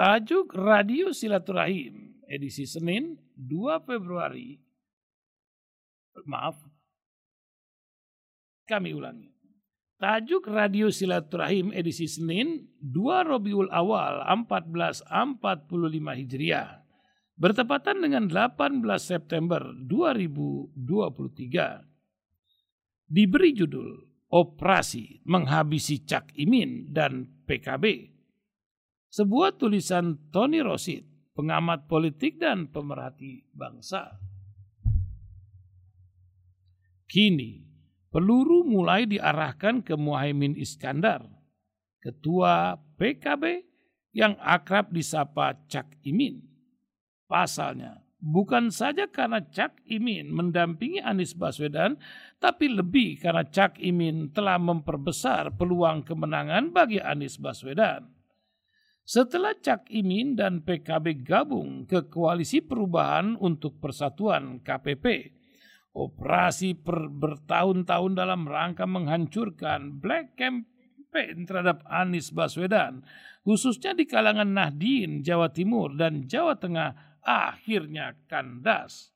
Tajuk Radio Silaturahim edisi Senin 2 Februari. Maaf, kami ulangi. Tajuk Radio Silaturahim edisi Senin 2 Robiul Awal 1445 Hijriah. Bertepatan dengan 18 September 2023. Diberi judul Operasi Menghabisi Cak Imin dan PKB sebuah tulisan Tony Rosid, pengamat politik dan pemerhati bangsa. Kini, peluru mulai diarahkan ke Muhaimin Iskandar, ketua PKB yang akrab disapa Cak Imin. Pasalnya, bukan saja karena Cak Imin mendampingi Anies Baswedan, tapi lebih karena Cak Imin telah memperbesar peluang kemenangan bagi Anies Baswedan. Setelah Cak Imin dan PKB gabung ke Koalisi Perubahan untuk Persatuan KPP, operasi per bertahun-tahun dalam rangka menghancurkan Black Campaign terhadap Anies Baswedan, khususnya di kalangan Nahdien, Jawa Timur dan Jawa Tengah, akhirnya kandas.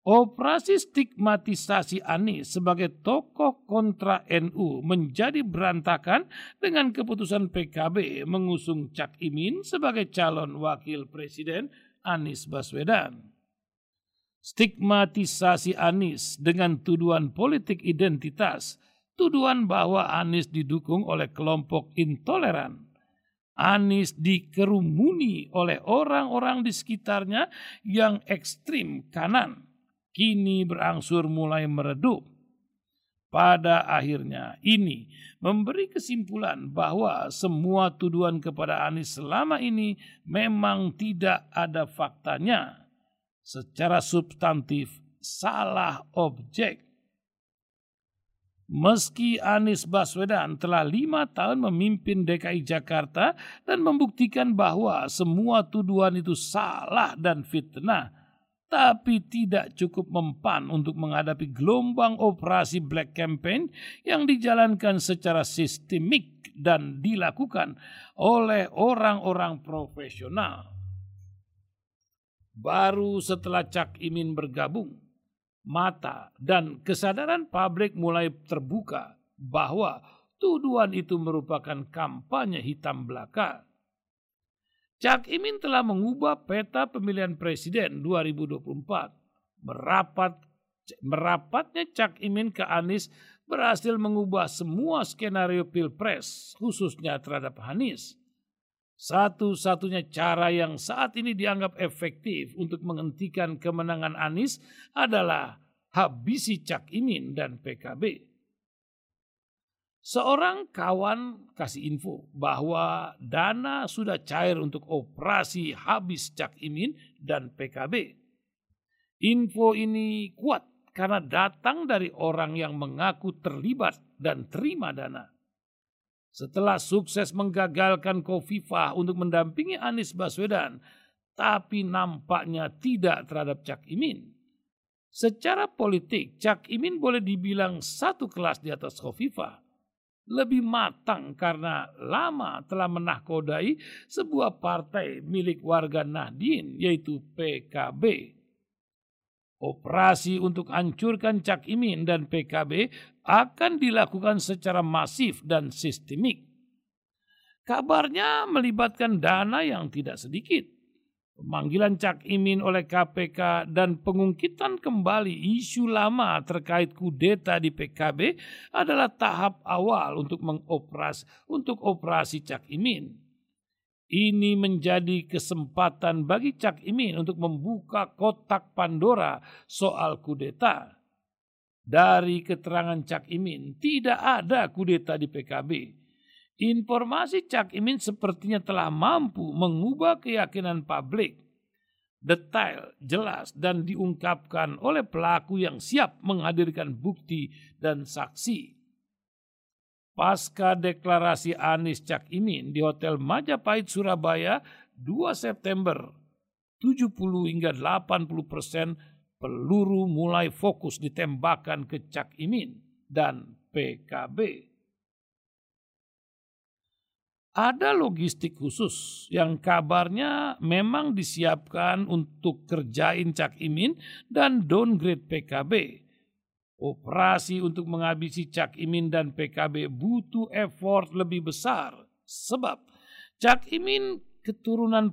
Operasi stigmatisasi Anies sebagai tokoh kontra NU menjadi berantakan dengan keputusan PKB mengusung Cak Imin sebagai calon wakil presiden Anies Baswedan. Stigmatisasi Anies dengan tuduhan politik identitas, tuduhan bahwa Anies didukung oleh kelompok intoleran. Anies dikerumuni oleh orang-orang di sekitarnya yang ekstrim kanan kini berangsur mulai meredup. Pada akhirnya ini memberi kesimpulan bahwa semua tuduhan kepada Anies selama ini memang tidak ada faktanya. Secara substantif salah objek. Meski Anies Baswedan telah lima tahun memimpin DKI Jakarta dan membuktikan bahwa semua tuduhan itu salah dan fitnah, tapi tidak cukup mempan untuk menghadapi gelombang operasi Black Campaign yang dijalankan secara sistemik dan dilakukan oleh orang-orang profesional. Baru setelah Cak Imin bergabung, mata dan kesadaran publik mulai terbuka bahwa tuduhan itu merupakan kampanye hitam belaka Cak Imin telah mengubah peta pemilihan presiden 2024. Merapat merapatnya Cak Imin ke Anies berhasil mengubah semua skenario pilpres, khususnya terhadap Anies. Satu-satunya cara yang saat ini dianggap efektif untuk menghentikan kemenangan Anies adalah habisi Cak Imin dan PKB. Seorang kawan kasih info bahwa dana sudah cair untuk operasi habis Cak Imin dan PKB. Info ini kuat karena datang dari orang yang mengaku terlibat dan terima dana. Setelah sukses menggagalkan Kofifah untuk mendampingi Anies Baswedan, tapi nampaknya tidak terhadap Cak Imin. Secara politik, Cak Imin boleh dibilang satu kelas di atas Kofifah lebih matang karena lama telah menahkodai sebuah partai milik warga Nahdien yaitu PKB. Operasi untuk hancurkan Cak Imin dan PKB akan dilakukan secara masif dan sistemik. Kabarnya melibatkan dana yang tidak sedikit pemanggilan Cak Imin oleh KPK dan pengungkitan kembali isu lama terkait kudeta di PKB adalah tahap awal untuk mengoperasi untuk operasi Cak Imin. Ini menjadi kesempatan bagi Cak Imin untuk membuka kotak Pandora soal kudeta. Dari keterangan Cak Imin, tidak ada kudeta di PKB Informasi Cak Imin sepertinya telah mampu mengubah keyakinan publik. Detail, jelas, dan diungkapkan oleh pelaku yang siap menghadirkan bukti dan saksi. Pasca deklarasi Anies Cak Imin di Hotel Majapahit, Surabaya 2 September, 70 hingga 80 persen peluru mulai fokus ditembakkan ke Cak Imin dan PKB. Ada logistik khusus yang kabarnya memang disiapkan untuk kerjain Cak Imin dan downgrade PKB. Operasi untuk menghabisi Cak Imin dan PKB butuh effort lebih besar sebab Cak Imin keturunan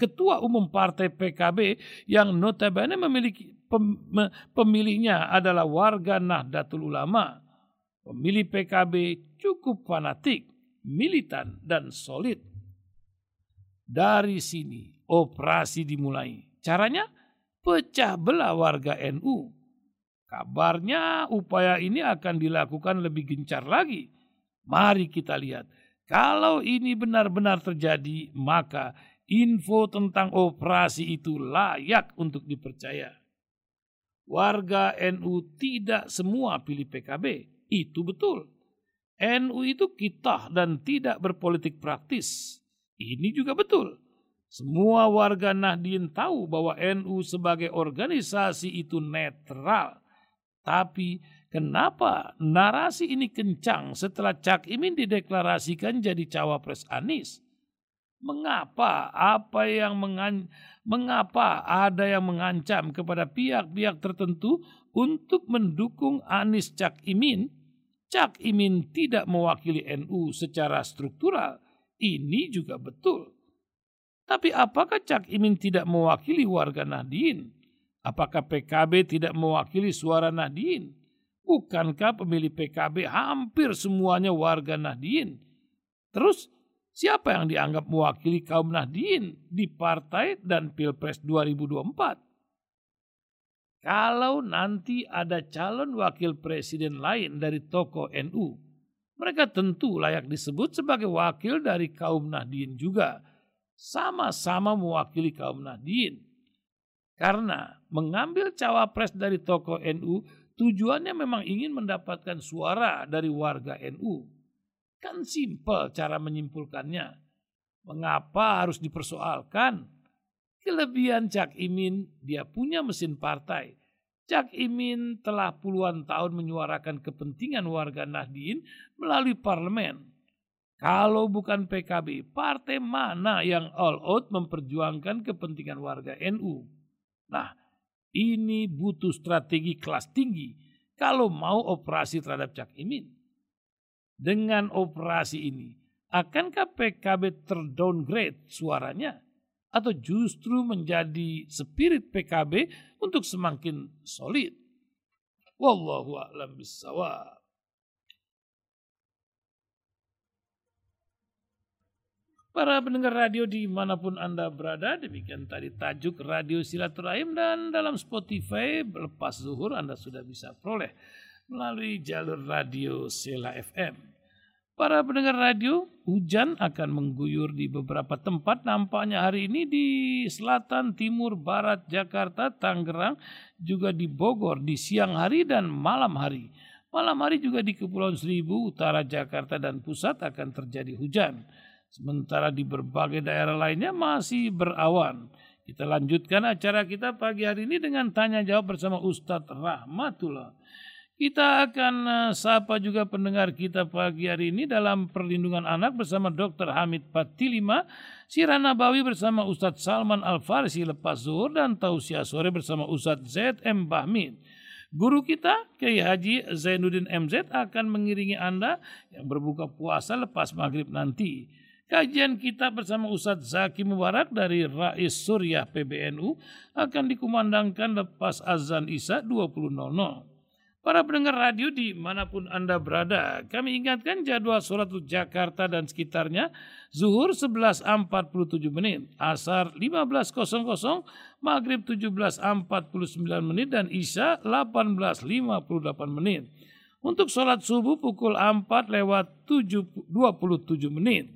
ketua umum partai PKB yang notabene memiliki pemilihnya adalah warga Nahdlatul Ulama. Pemilih PKB cukup fanatik militan, dan solid. Dari sini operasi dimulai. Caranya pecah belah warga NU. Kabarnya upaya ini akan dilakukan lebih gencar lagi. Mari kita lihat. Kalau ini benar-benar terjadi, maka info tentang operasi itu layak untuk dipercaya. Warga NU tidak semua pilih PKB, itu betul. NU itu kita dan tidak berpolitik praktis. Ini juga betul. Semua warga Nahdien tahu bahwa NU sebagai organisasi itu netral. Tapi kenapa narasi ini kencang setelah Cak Imin dideklarasikan jadi cawapres Anies? Mengapa apa yang mengan, mengapa ada yang mengancam kepada pihak-pihak tertentu untuk mendukung Anies Cak Imin Cak Imin tidak mewakili NU secara struktural. Ini juga betul. Tapi apakah Cak Imin tidak mewakili warga Nahdien? Apakah PKB tidak mewakili suara Nahdien? Bukankah pemilih PKB hampir semuanya warga Nahdien? Terus siapa yang dianggap mewakili kaum Nahdien di partai dan Pilpres 2024? Kalau nanti ada calon wakil presiden lain dari tokoh NU, mereka tentu layak disebut sebagai wakil dari kaum Nahdien juga. Sama-sama mewakili kaum Nahdien. Karena mengambil cawapres dari tokoh NU tujuannya memang ingin mendapatkan suara dari warga NU. Kan simpel cara menyimpulkannya. Mengapa harus dipersoalkan? Kelebihan Cak Imin, dia punya mesin partai. Cak Imin telah puluhan tahun menyuarakan kepentingan warga Nahdien melalui parlemen. Kalau bukan PKB, partai mana yang all out memperjuangkan kepentingan warga NU? Nah, ini butuh strategi kelas tinggi kalau mau operasi terhadap Cak Imin. Dengan operasi ini, akankah PKB terdowngrade suaranya? Atau justru menjadi spirit PKB untuk semakin solid. Wallahu a'lam bissawab. Para pendengar radio di mana pun Anda berada, demikian tadi tajuk Radio Silaturahim dan dalam Spotify lepas zuhur Anda sudah bisa peroleh melalui jalur radio Sela FM. Para pendengar radio, hujan akan mengguyur di beberapa tempat nampaknya hari ini di selatan, timur, barat, Jakarta, Tangerang, juga di Bogor di siang hari dan malam hari. Malam hari juga di Kepulauan Seribu, utara Jakarta dan pusat akan terjadi hujan. Sementara di berbagai daerah lainnya masih berawan. Kita lanjutkan acara kita pagi hari ini dengan tanya jawab bersama Ustadz Rahmatullah. Kita akan uh, sapa juga pendengar kita pagi hari ini dalam perlindungan anak bersama Dr. Hamid Patilima, Sirah Nabawi bersama Ustadz Salman Al-Farisi lepas zuhur dan tausiah sore bersama Ustadz Z.M. Bahmin. Guru kita, Kiai Haji Zainuddin MZ akan mengiringi Anda yang berbuka puasa lepas maghrib nanti. Kajian kita bersama Ustadz Zaki Mubarak dari Rais Suryah PBNU akan dikumandangkan lepas azan Isya 20.00. Para pendengar radio di mana pun Anda berada, kami ingatkan jadwal sholat Jakarta dan sekitarnya, zuhur 11.47 menit, asar 15.00, maghrib 17.49 menit, dan isya 18.58 menit. Untuk sholat subuh pukul 4 lewat 7, 27 menit.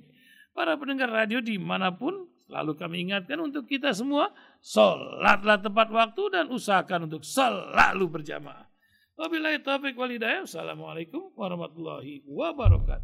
Para pendengar radio di mana pun, selalu kami ingatkan untuk kita semua, sholatlah tepat waktu dan usahakan untuk selalu berjamaah. Wabillahi taufiq walhidayah. Assalamualaikum warahmatullahi wabarakatuh.